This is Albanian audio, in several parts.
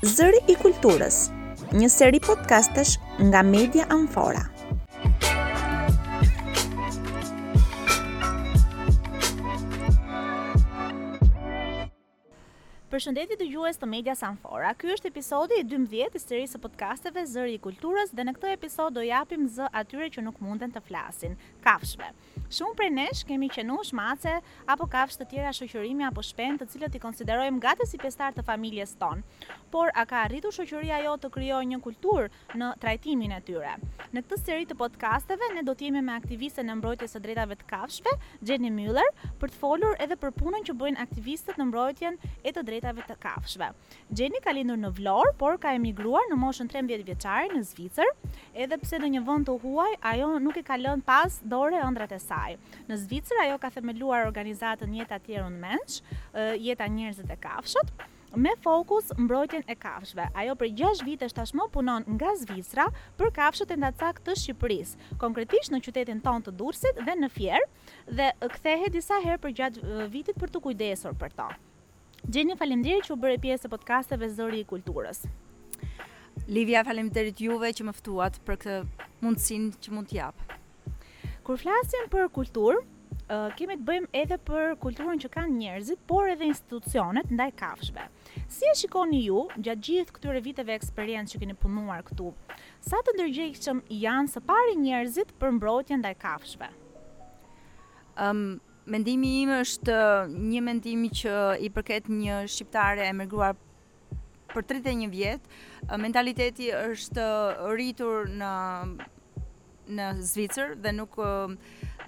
Zëri i Kulturës, një seri podcastesh nga Media Amfora. Përshëndetje dëgjues të medias Amfora. Ky është episodi i 12 i serisë së podcasteve Zëri i Kulturës dhe në këtë episod do t'u japim zë atyre që nuk munden të flasin, kafshëve. Shumë prej nesh kemi qenush, mace, apo kafshë të tjera shoqërimi apo shpend të cilët i konsiderojmë gati si pjesëtarë të familjes tonë. Por a ka arritur shoqëria jonë të krijojë një kulturë në trajtimin e tyre? Në këtë seri të podkasteve ne do të jemi me aktivisten e mbrojtjes së drejtave të kafshëve, Jenny Müller, për të folur edhe për punën që bëjnë aktivistët në mbrojtjen e të drejtave të kafshëve. Jenny ka lindur në Vlorë, por ka emigruar në moshën trembëdhjetë vjeçare në Zvicër. Edhe pse në një vend të huaj, ajo nuk i ka lënë pas dore ëndrrat e saj. Në Zvicër ajo ka themeluar organizatën Jeta Tier und Mensch, Jeta Njerëzit e Kafshët, me fokus mbrojtjen e kafshëve. Ajo prej gjashtë vitesh tashmë punon nga Zvicra për kafshët endacake të Shqipërisë, konkretisht në qytetin tonë të Durrësit dhe në Fier dhe kthehet disa herë përgjatë vitit për t'u kujdesur për to. Xheni faleminderit që u bëre pjesë e podcasteve Zëri i Kulturës. Livia faleminderit juve që më ftuat për këtë mundësinë që mund të jap. Kur flasim për kulturë, kemi të bëjmë edhe për kulturën që kanë njerëzit, por edhe institucionet ndaj kafshëve. Si e shikoni ju gjatë gjithë këtyre viteve eksperiencë që keni punuar këtu? Sa të ndërgjegjshëm janë së pari njerëzit për mbrojtjen ndaj kafshëve? Ëm um, Mendimi im është një mendim që i përket një shqiptare e emigruar për 31 vjet. Mentaliteti është rritur në në Zvicër dhe nuk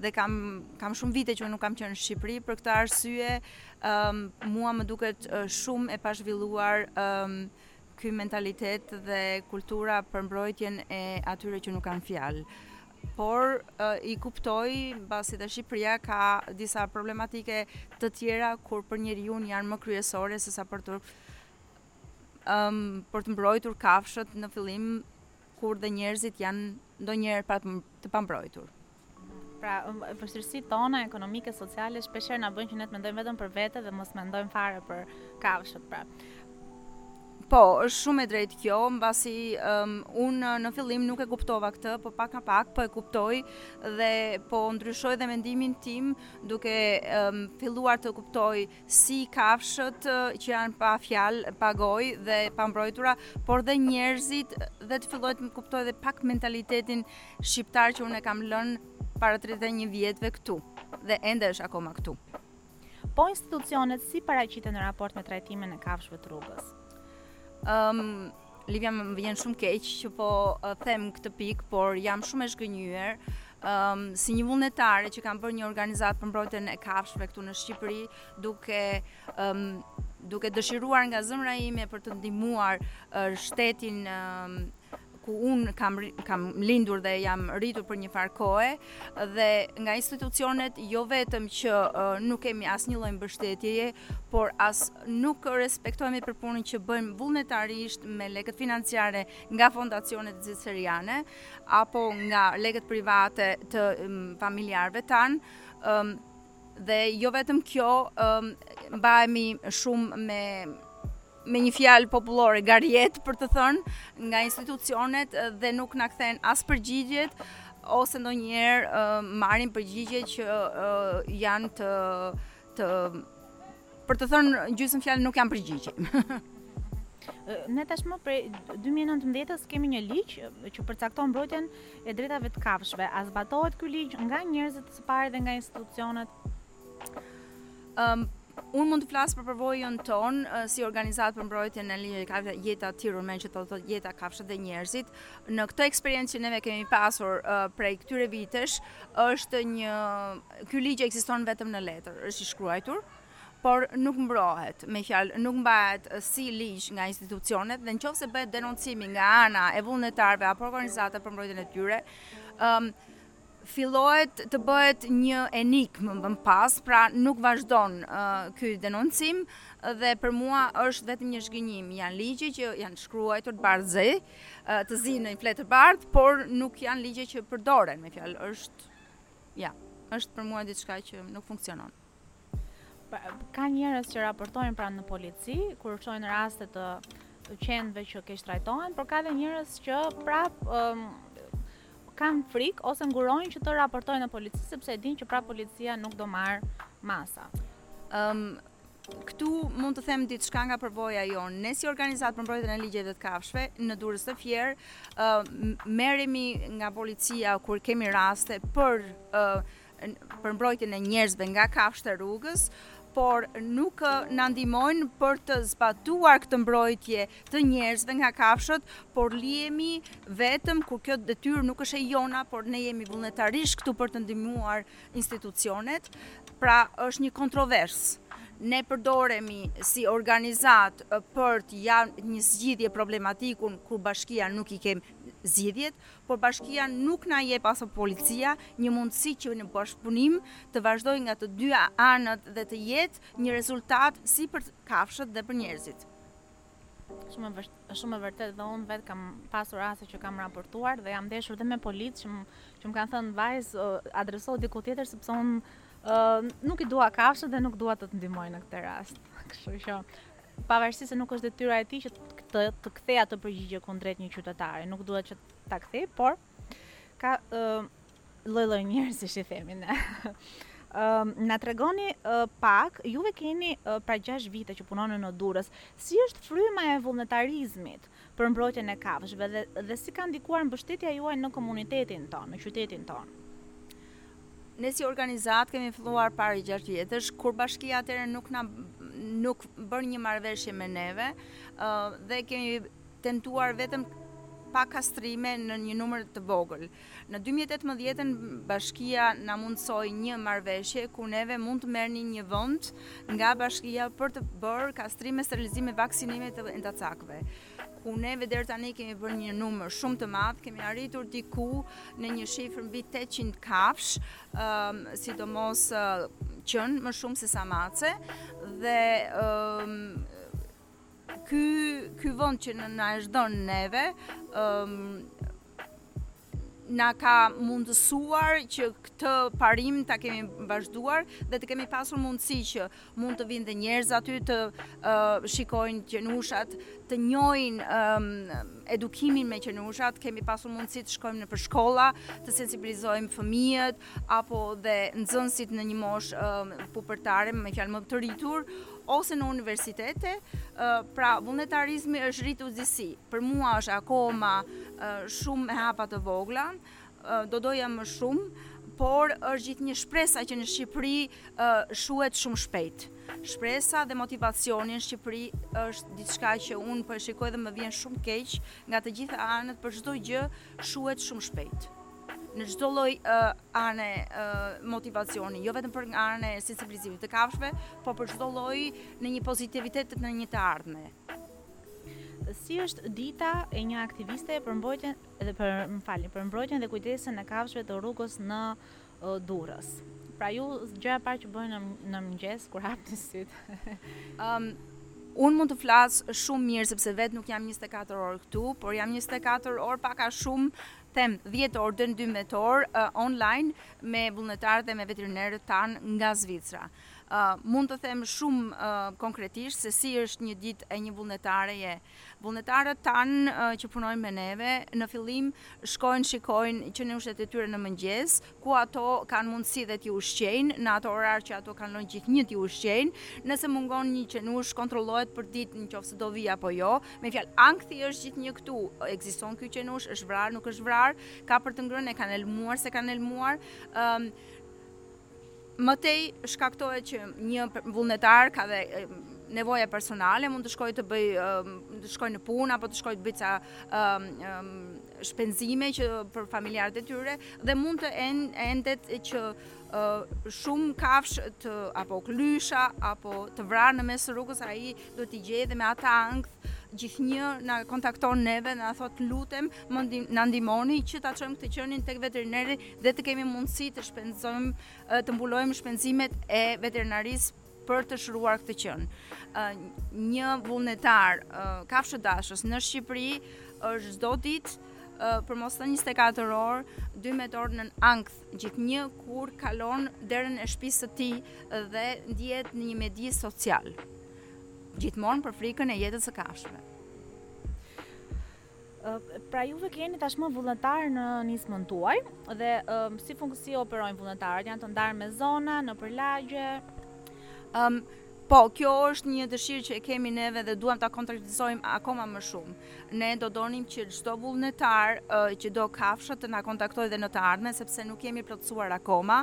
dhe kam kam shumë vite që nuk kam qenë në Shqipëri për këtë arsye um, mua më duket shumë e pazhvilluar um, ky mentalitet dhe kultura për mbrojtjen e atyre që nuk kanë fjalë. Por i kuptoj mbasi dhe Shqipëria ka disa problematike të tjera kur për njeriun janë më kryesore se sa për të për të mbrojtur kafshët në fillim kur dhe njerëzit janë ndonjëherë pa të pambrojtur. Pra, vështirësitë tona ekonomike, sociale shpeshherë na bën që ne të mendojmë vetëm për vete dhe mos mendojmë fare për kafshët, pra. Po, është shumë e drejtë kjo, mbasi um, unë në fillim nuk e kuptova këtë, po pak nga pak po e kuptoj dhe po ndryshoj dhe mendimin tim duke um, filluar të kuptoj si kafshët që janë pa fjalë, pa gojë dhe pambrojtura, por dhe njerëzit dhe të filloj të kuptoj dhe pak mentalitetin shqiptar që unë e kam lënë para 31 vjetëve këtu dhe ende është akoma këtu. Po institucionet si paraqiten në raport me trajtimin e kafshëve të rrugës? Ëm, um, Livia më vjen shumë keq që po them këtë pikë, por jam shumë e zhgënjyer. Um, si një vullnetare që kam bërë një organizatë për mbrojtjen e kafshëve këtu në Shqipëri, duke um, duke dëshiruar nga zemra ime për të ndihmuar uh, shtetin um, ku unë kam kam lindur dhe jam rritur për një farë kohe dhe nga institucionet jo vetëm që nuk kemi asnjë lloj mbështetjeje, por as nuk respektohemi për punën që bëjmë vullnetarisht me lekët financiare nga fondacionet zviceriane apo nga lekët private të familjarëve tanë. Ëm dhe jo vetëm kjo, ëm mbahemi shumë me me një fjalë popullore garjet për të thënë nga institucionet dhe nuk na kthejnë as përgjigjet ose ndonjëherë uh, marrim përgjigje që uh, janë të të për të thënë gjysmë fjalë nuk janë përgjigje. Ne tashmë prej 2019-s kemi një ligj që përcakton mbrojtjen e drejtave të kafshëve. A zbatohet ky ligj nga njerëzit së pari dhe nga institucionet? Um, Unë mund të flas për përvojën tonë si organizatë për mbrojtjen e ligjeve kafshëve Jeta Tier und Mensch që do të thotë jeta kafshët dhe njerëzit. Në këtë eksperiencë që neve kemi pasur uh, prej këtyre vitesh, është një ky ligj ekziston vetëm në letër, është i shkruajtur, por nuk mbrohet, me fjalë, nuk mbahet si ligj nga institucionet dhe në qoftë se bëhet denoncimi nga ana e vullnetarëve apo organizatave për mbrojtjen e tyre, ëm um, fillohet të bëhet një enigmë më pas, pra nuk vazhdon ky denoncim dhe për mua është vetëm një zhgënjim. Janë ligje që janë shkruajtur bardhë zi, të zi në një fletë të bardhë, por nuk janë ligje që përdoren, me fjalë, është ja, është për mua diçka që nuk funksionon. Ka njerëz që raportojnë pra në polici kur shohin raste të qenve që keqtrajtohen, por ka edhe njerëz që pra um, kanë frikë ose ngurojnë që të raportojnë në polici sepse e dinë që pra policia nuk do marrë masa. Ëm um, këtu mund të them diçka nga përvoja jonë. Ne si organizatë për mbrojtjen e ligjeve të kafshëve në Durrës dhe Fier, ë uh, merremi nga policia kur kemi raste për ë uh, për mbrojtjen e njerëzve nga kafshët e rrugës, por nuk na ndihmojnë për të zbatuar këtë mbrojtje të njerëzve nga kafshët, por lihemi vetëm kur kjo detyrë nuk është e jona, por ne jemi vullnetarisht këtu për të ndihmuar institucionet. Pra, është një kontroversë. Ne përdoremi si organizatë për të dhënë një zgjidhje problematikun kur bashkia nuk i gjen zgjidhjet, por bashkia nuk na jep as policia një mundësi që në bashkëpunim të vazhdojë nga të dyja anët dhe të jetë një rezultat si për kafshët dhe për njerëzit. Është shumë e vërtetë dhe unë vetë kam pasur raste që kam raportuar dhe jam ndeshur dhe me policë që, që më kanë thënë vajzë adreso diku tjetër sepse unë uh, nuk i dua kafshët dhe nuk dua të të ndihmoj në këtë rast. Kështu që Pavarësisht se nuk është detyra e tij që të të kthejë atë përgjigje kundrejt një qytetari, nuk duhet që ta kthejë, por ka lloj-lloj njerëzish si i themi ne. Na tregoni pak, juve keni pra 6 vite që punoni në Durrës, si është fryma e vullnetarizmit për mbrojtjen e kafshëve dhe dhe si ka ndikuar mbështetja juaj në komunitetin tonë, në qytetin tonë? Ne si organizatë kemi filluar para gjashtë vjetësh, kur bashkia atëherë nuk na nuk bëri një marrëveshje me neve dhe kemi tentuar vetëm pak kastrime në një numër të vogël. Në dy mijë e tetëmbëdhjetën bashkia na mundësoi një marrëveshje ku neve mund të merrnim një vend nga bashkia për të bërë kastrime sterilizime vaksinime të endacakëve, ku neve deri tani kemi bërë një numër shumë të madh, kemi arritur diku në një shifër mbi tetëqind kafshë, sidomos qen më shumë se sa mace dhe Ky ky vend që na është dhënë neve, ëm na ka mundësuar që këtë parim ta kemi vazhduar dhe të kemi pasur mundësi që mund të vinë dhe njerëz aty të uh, shikojnë qenushat, të njohin ëm, edukimin me qenushat, kemi pasur mundësi të shkojmë nëpër shkolla, të sensibilizojmë fëmijët, apo dhe nxënësit në një moshë pubertare, me fjalë më të rritur, ose në universitete, pra vullnetarizmi është rritur disi. Për mua është akoma shumë me hapa të vogla, do doja më shumë, por është gjithnjë shpresa që në Shqipëri shuhet shumë shpejt. Shpresa dhe motivacioni në Shqipëri është diçka që unë po e shikoj dhe më vjen shumë keq nga të gjitha anët për çdo gjë shuhet shumë shpejt. në çdo lloj ane motivacioni, jo vetëm për nga ana e sensibilizimit të kafshëve, po për çdo lloj në një pozitivitet në një të ardhme. Si është dita e një aktiviste për mbrojtjen dhe për, më falni, për mbrojtjen dhe kujdesin e kafshëve të rrugës në Durrës? Pra ju gjëja e parë që bëni në në mëngjes kur hapni sytë. Ëm um, unë mund të flas shumë mirë sepse vetë nuk jam 24 orë këtu, por jam 24 orë pak a shumë them dhjetë orë deri në dymbëdhjetë orë online me vullnetarët dhe me veterinerët tanë nga Zvicra. Mund të them shumë konkretisht se si është një ditë e një vullnetareje. Vullnetarët tanë që punojnë me neve, në fillim shkojnë shikojnë qenushet e tyre në mëngjes, ku ato kanë mundësi dhe t'i ushqejnë, në atë orar që ato kanë lënë, gjithnjë t'i ushqejnë, nëse mungon një qenush, kontrollohet përditë në qoftë se do vijë apo jo, me fjalë, ankthi është gjithnjë këtu, ekziston ky qenush, është vrarë, nuk është vrarë, ka për të ngrënë, e kanë elmuar, s'e kanë elmuar, ë, Më tej shkaktohet që një vullnetar ka dhe nevoja personale, mund të shkojë të bëj të shkojë në punë apo të shkojë të bëj ca shpenzime që për familjarët e tyre dhe mund të ndodhë që shumë kafshë të apo klysha apo të vrarë në mes rrugës ai do t'i gjejë dhe me atë ankth gjithnjë na kontakton neve na thotë lutem na ndihmoni që ta çojmë këtë qenin tek veterineri dhe të kemi mundësi të shpenzojmë, të mbulojmë shpenzimet e veterinarisë për të shëruar këtë qen. Një vullnetar kafshëdashës në Shqipëri është çdo ditë për mos të 24 orë, 12 orë në ankth, gjithnjë kur kalon derën e shpisë së tij dhe ndihet në një media sociale. Gjithmonë për frikën e jetës së kafshëve. Pra juve keni tashmë vullnetarë në nismën tuaj dhe um, si funksi operojnë vullnetarët? Janë të ndarë me zona, nëpër lagje? Um, po, kjo është një dëshirë që e kemi neve dhe duam ta konkretizojmë akoma më shumë. Ne do donim që çdo vullnetar uh, që do kafsha të na kontaktojë dhe në të ardhmen sepse nuk jemi plotësuar akoma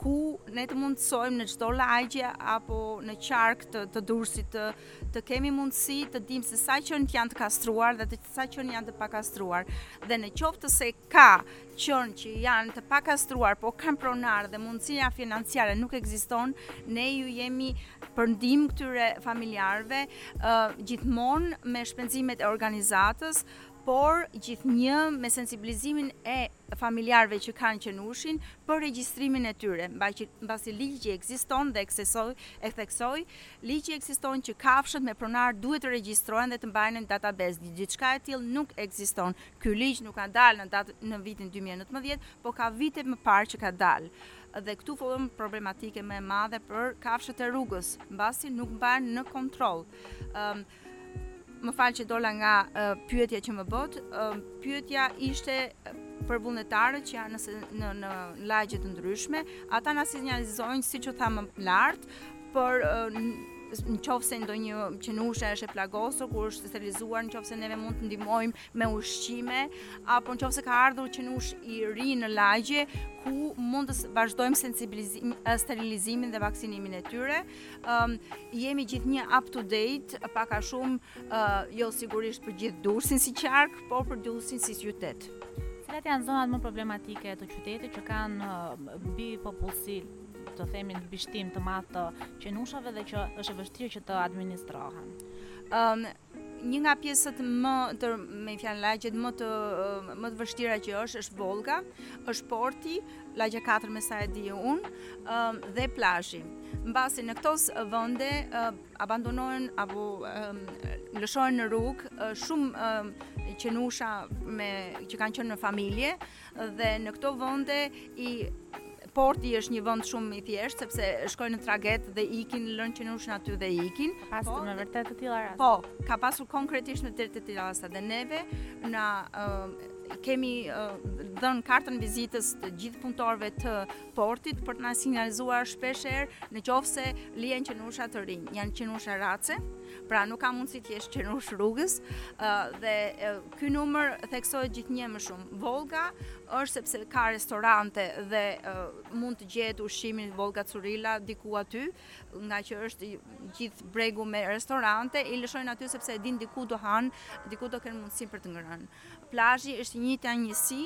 ku ne të mundësojmë në çdo lagje apo në qark të, të Durrësit të të kemi mundësi të dimë se sa qen janë të kastruar dhe të sa qen janë të pakastruar. Dhe në qoftë se ka qen që janë të pakastruar, po kanë pronar dhe mundësia financiare nuk ekziston, ne ju jemi për ndihmë këtyre familjarëve uh, gjithmonë me shpenzimet e organizatës, por gjithnjë me sensibilizimin e familjarëve që kanë qenushin për regjistrimin e tyre, mbasi ligji ekziston dhe eksesoj, e theksoj, Ligji ekziston që kafshët me pronar duhet të regjistrohen dhe të mbahen në database, diçka e tillë nuk ekziston. Ky ligj nuk ka dalë në datë në vitin dy mijë e nëntëmbëdhjetë, po ka vite më parë që ka dalë. Dhe këtu fillon problematika më e madhe për kafshët e rrugës, mbasi nuk mbahen në kontroll. Më fal që dola nga uh, pyetja që më bëtë. Uh, pyetja ishte për vullnetarët që janë nëse në në lagje të ndryshme, ata na sinjalizojnë siç u tha më lart, por uh, në qofë se ndonjë qenushe është e plagosur, ku është sterilizuar, në qofë se neve mund të ndihmojmë me ushqime, apo në qofë se ka ardhur qenush i ri në lagje, ku mund të vazhdojmë sterilizimin dhe vaksinimin e tyre, jemi gjithnjë up to date, pak a shumë, jo sigurisht për gjithë Durrësin si qark, por për Durrësin si qytet. Cilat janë zonat më problematike të qytetit që kanë mbipopullsi të themi mbishtim të madh të qenushave dhe që është e vështirë që të administrohen. Ëm Një nga pjesët më të me fjalë lagjet më të më të vështira që është është Vollga, është porti, lagja 4 me sa e di unë, dhe plazhi. Mbasi në këto vende abandonohen apo lëshohen në rrugë shumë qenusha me që kanë qenë në familje, Dhe në këto vende i porti është një vend shumë i thjeshtë sepse shkojnë në traget dhe ikin lënë qenushin aty dhe ikin. Ka pasur po, me vërtet të tilla raste. Po, ka pasur konkretisht me vërtet të tilla raste dhe neve na uh, kemi uh, dhënë kartën vizitës të gjithë punëtorëve të portit për të na sinjalizuar shpesh herë në qoftë se lihen qenusha të rinj, janë qenusha race, pra nuk ka mundësi të jetë qenush rrugës uh, dhe uh, Ky numër theksohet gjithnjë e më shumë. Vollga është sepse ka restorante dhe mund të gjetë ushqimin Vollga Currila diku aty, ngaqë është gjithë bregu me restorante, i lëshojnë aty sepse e dinë diku do han, diku do kenë mundësi për të ngrënë. Plazhi është i njëjta gjë si,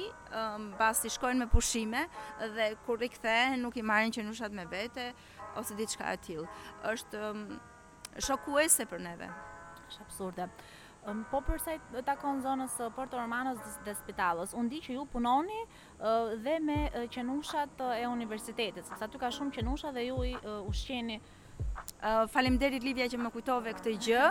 mbasi shkojnë me pushime dhe kur rikthehen nuk i marrin qenushat me vete ose diçka e tillë. Është Është shokuese për neve. Është absurde. Po për sa i takon zonës së Porto Romanos dhe Spitallës, unë di që ju punoni dhe me qenushat e universitetit, sepse aty ka shumë qenusha dhe ju i ushqeni Faleminderit Livia që më kujtove këtë gjë,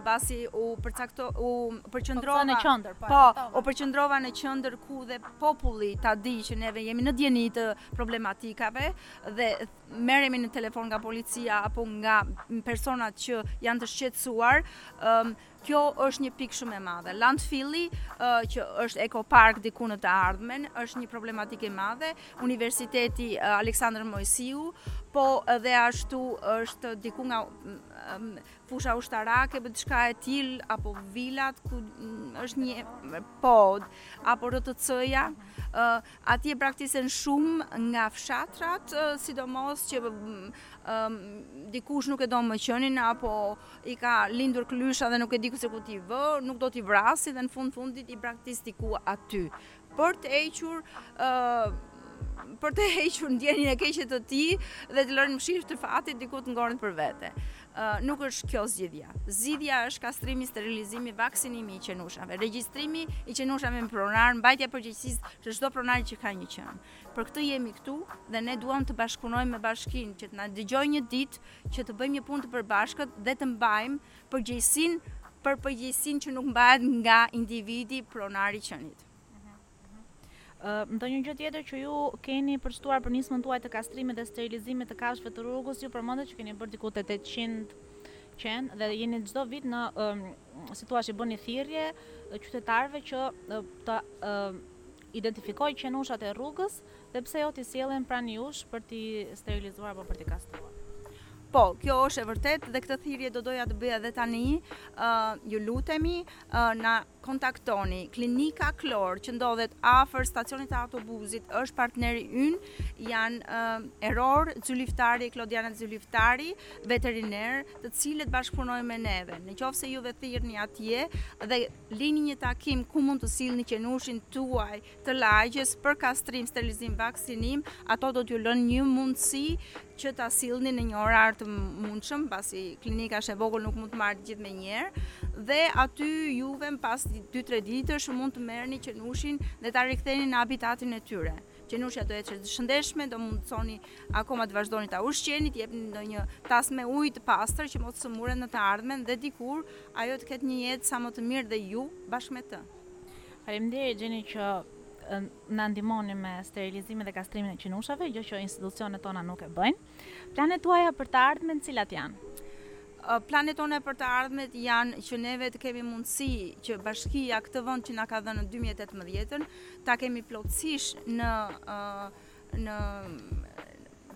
mbasi u përcakto u përqendrova po, në qendër. Po, po, u përqendrova në qendër ku dhe populli ta dijë që neve jemi në dijeni të problematikave dhe merremi në telefon nga policia apo nga personat që janë të shqetësuar, kjo është një pikë shumë e madhe. Landfilli, që është Eco Park diku në të ardhmen, është një problematikë e madhe. Universiteti Aleksandr Moisiu, po edhe ashtu është diku nga fusha ushtarake, për diçka e tillë, apo vilat, ku është një pod, apo RTC-ja, Atje braktisen shumë nga fshatrat, sidomos që dikush nuk e do më qenin apo i ka lindur klysha dhe nuk e di se ku t'i vë, nuk do t'i vrasi dhe në fund fundit i braktis diku aty. Për të hequr për të hequr ndjenjën e keqe të tij dhe t'i lërë në mëshirë të fatit diku të ngordhë për vete. Nuk është kjo zgjidhja. Zgjidhja është kastrimi, sterilizimi, vaksinimi i qenushave, regjistrimi i qenushave me pronar, mbajtja e përgjegjësisë së çdo pronari që ka një qen. Për këtë jemi këtu dhe ne duam të bashkëpunojmë me bashkinë, që të na dëgjojë një ditë, që të bëjmë një punë të përbashkët dhe të mbajmë përgjegjësinë për përgjegjësinë që nuk mbahet nga individi, pronari i qenit. Ndonjë gjë tjetër që ju keni për të shtuar për nismën tuaj të kastrimit dhe sterilizimit të kafshëve të rrugës, ju përmendët që keni bërë diku te 800 qen dhe jeni çdo vit në situatë që i bëni thirrje qytetarëve që të identifikojnë qenushat e rrugës dhe pse jo t'i sjellin pranë jush për t'i sterilizuar apo për t'i kastruar. Po, kjo është e vërtet dhe këtë thirrje do doja të bëja edhe tani, ë ju lutemi, ë na Kontaktoni Klinika Klor që ndodhet afër stacionit të autobuzit është partneri ynë janë Erion Zylyftari Klodiana Zylyftari veterinerë të cilët bashkëpunojnë me neve në qoftë se juve thirrni atje dhe lini një takim ku mund të sillni qenushin tuaj të lagjes për kastrim, sterilizim, vaksinim, ato do t'ju lënë një mundësi që ta sillni në një orar të mundshëm, pasi klinika është e vogël nuk mund të marrë të gjithë menjëherë dhe aty juve pas 2-3 ditësh mund të merrni qenushin dhe ta riktheni në habitatin e tyre. Qenushja do jetë e shëndetshme, do mundësoni akoma të vazhdoni ta ushqeni, t'i jepni ndonjë tas me ujë të pastër që mos të sëmuret në të ardhmen dhe dikur ajo të ketë një jetë sa më të mirë dhe ju bashkë me të. Faleminderit Xheni që na ndihmoni me sterilizimin dhe kastrimin e qenushave, gjë që institucionet tona nuk e bëjnë. Planet tuaja për të ardhmen cilat janë? Planet tona për të ardhmet janë që neve të kemi mundësi që bashkia këtë vend që na ka dhënë në 2018-ën ta kemi plotësisht në në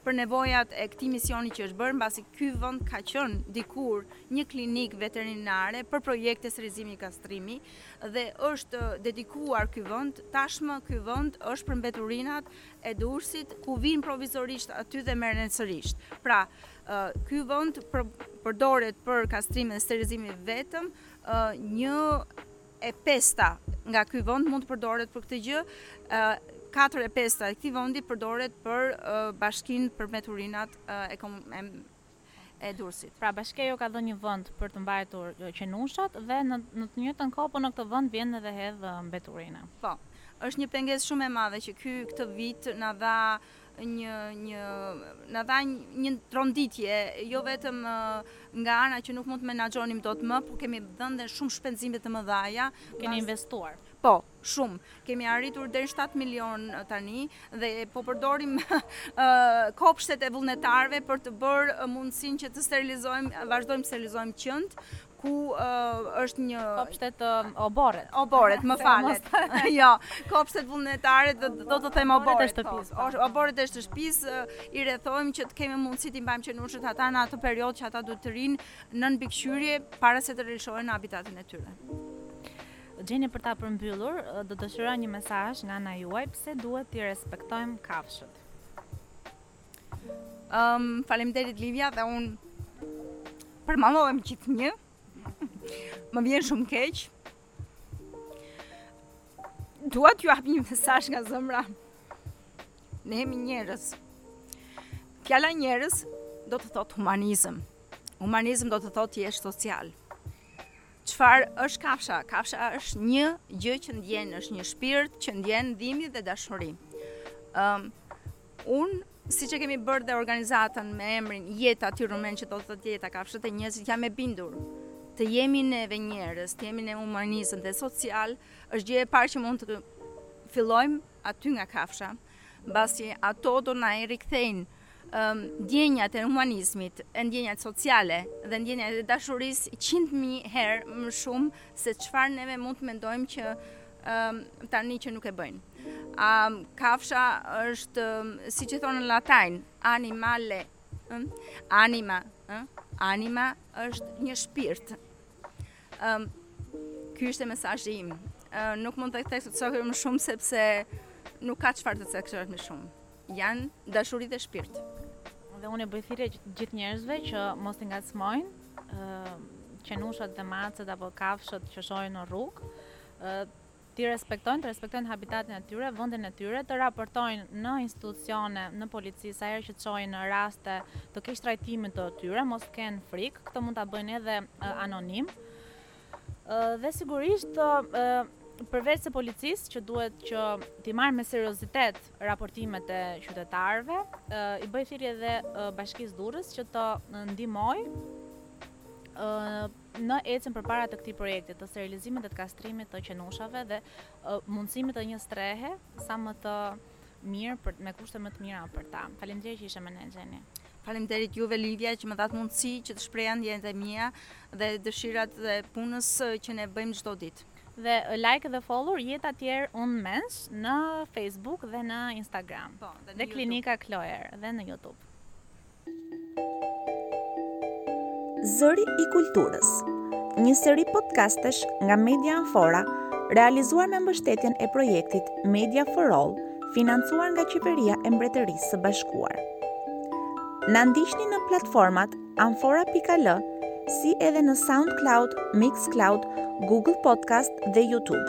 për nevojat e këtij misioni që është bërë, mbasi ky vend ka qenë dikur një klinikë veterinare për projekte sterilizimi kastrimi dhe është dedikuar ky vend, tashmë ky vend është për mbeturinat e Durrësit ku vijnë provizorisht aty dhe merren sërish. Pra, ky vend përdoret për kastrim e sterilizim vetëm një e pesta nga ky vend mund të përdoret për këtë gjë, katër e pesta e këtij vendi përdoret për bashkinë për mbeturinat e e Durrësit. Pra bashkia ju ka dhënë një vend për të mbajtur qenushat dhe në të njëjtën kohë po në këtë vend vjen edhe hedh mbeturina. Po. Është një pengesë shumë e madhe që ky këtë vit na dha një një na dha një tronditje jo vetëm nga ana që nuk mund të menaxhonim dot më, por kemi dhënë dhe shumë shpenzime të mëdha. Kemi investuar. Po, shumë. Kemi arritur deri 7 milion tani dhe po përdorim kopshtet e vullnetarëve për të bërë mundësinë që të sterilizojmë, vazhdojmë të sterilizojmë qentë, ku është një kopshtet oborret. Oborret, më falni. jo, kopshtet vullnetare do do të them oborret e shtëpisë. Po. Oborret e shtëpisë i rrethojmë që të kemi mundësi t'i mbajmë qenushët ata në atë periudhë që ata duhet të rrinë nën mbikëqyrje para se të rilëshohen në habitatin e tyre. Xheni, për ta përmbyllur, do të dëshiroja një mesazh nga ana juaj pse duhet t'i respektojmë kafshët. Um, faleminderit Livia dhe unë përmallohem gjithnjë. Më vjen shumë keq. Dua t'ju jap një mesazh nga zemra. Ne jemi njerëz. Fjala njerëz do të thotë humanizëm. Humanizëm do të thotë të jesh social. Çfarë është kafsha? Kafsha është një gjë që ndjen, është një shpirt që ndjen dhimbje dhe dashuri. Ëm um, Unë, siç e kemi bërë dhe organizatën me emrin Jeta Tier und Mensch që do të thotë jeta kafshët e njerëzit jam e bindur të jemi neve njerëz, të jemi ne humanizëm dhe social, është gjë e parë që mund të fillojmë aty nga kafsha, mbasi ato do na i rikthejnë um, ndjenjat e humanizmit, e ndjenjat sociale dhe ndjenjat e dashurisë 100.000 herë më shumë se çfarë neve mund të mendojmë që um, tani që nuk e bëjnë. Um, kafsha është, um, siç i thonë në Latein, animale, um, anima, um, anima është një shpirt. Um, Ky është mesazhi im. Uh, nuk mund të them më shumë, sepse nuk ka çfarë të thuhet më shumë. Janë dashuri dhe shpirt. Dhe unë u bëj thirrje gjithë njerëzve që mos t'i ngacmojnë, uh, qenushat dhe macet apo kafshët që shohin në rrugë, uh, t'i respektojnë, të respektojnë habitatin e tyre, vendin e tyre, të raportojnë në institucione, në polici sa herë që shohin raste të keqtrajtimit të tyre, mos të kenë frikë, këtë mund ta bëjnë edhe anonim. Dhe sigurisht përveç se policisë që duhet që t'i marrë me seriozitet raportimet e qytetarëve, i bëj thirrje edhe bashkisë Durrës që të ndihmojë Në ecjen përpara të këtij projekti të sterilizimit dhe të kastrimit të qenushave dhe mundësimit të një strehe sa më të mirë me kushte më të mira për ta. Faleminderit që ishe me ne Gjeni. Faleminderit juve Livia që më dhatë mundësi që të shprehja ndjenjat e mia dhe dëshirat dhe punës që ne bëjmë çdo ditë. Dhe like dhe follow Jeta Tier und Mensch në Facebook dhe në Instagram. Po, dhe, dhe klinika Kloer dhe në YouTube. Zëri i Kulturës, një seri podcastesh nga Media Amfora, realizuar me mbështetjen e projektit Media for All, financuar nga Qeveria e Mbretërisë së Bashkuar. Na ndiqni në platformat amfora.al, si edhe në SoundCloud, Mixcloud, Google Podcast dhe YouTube.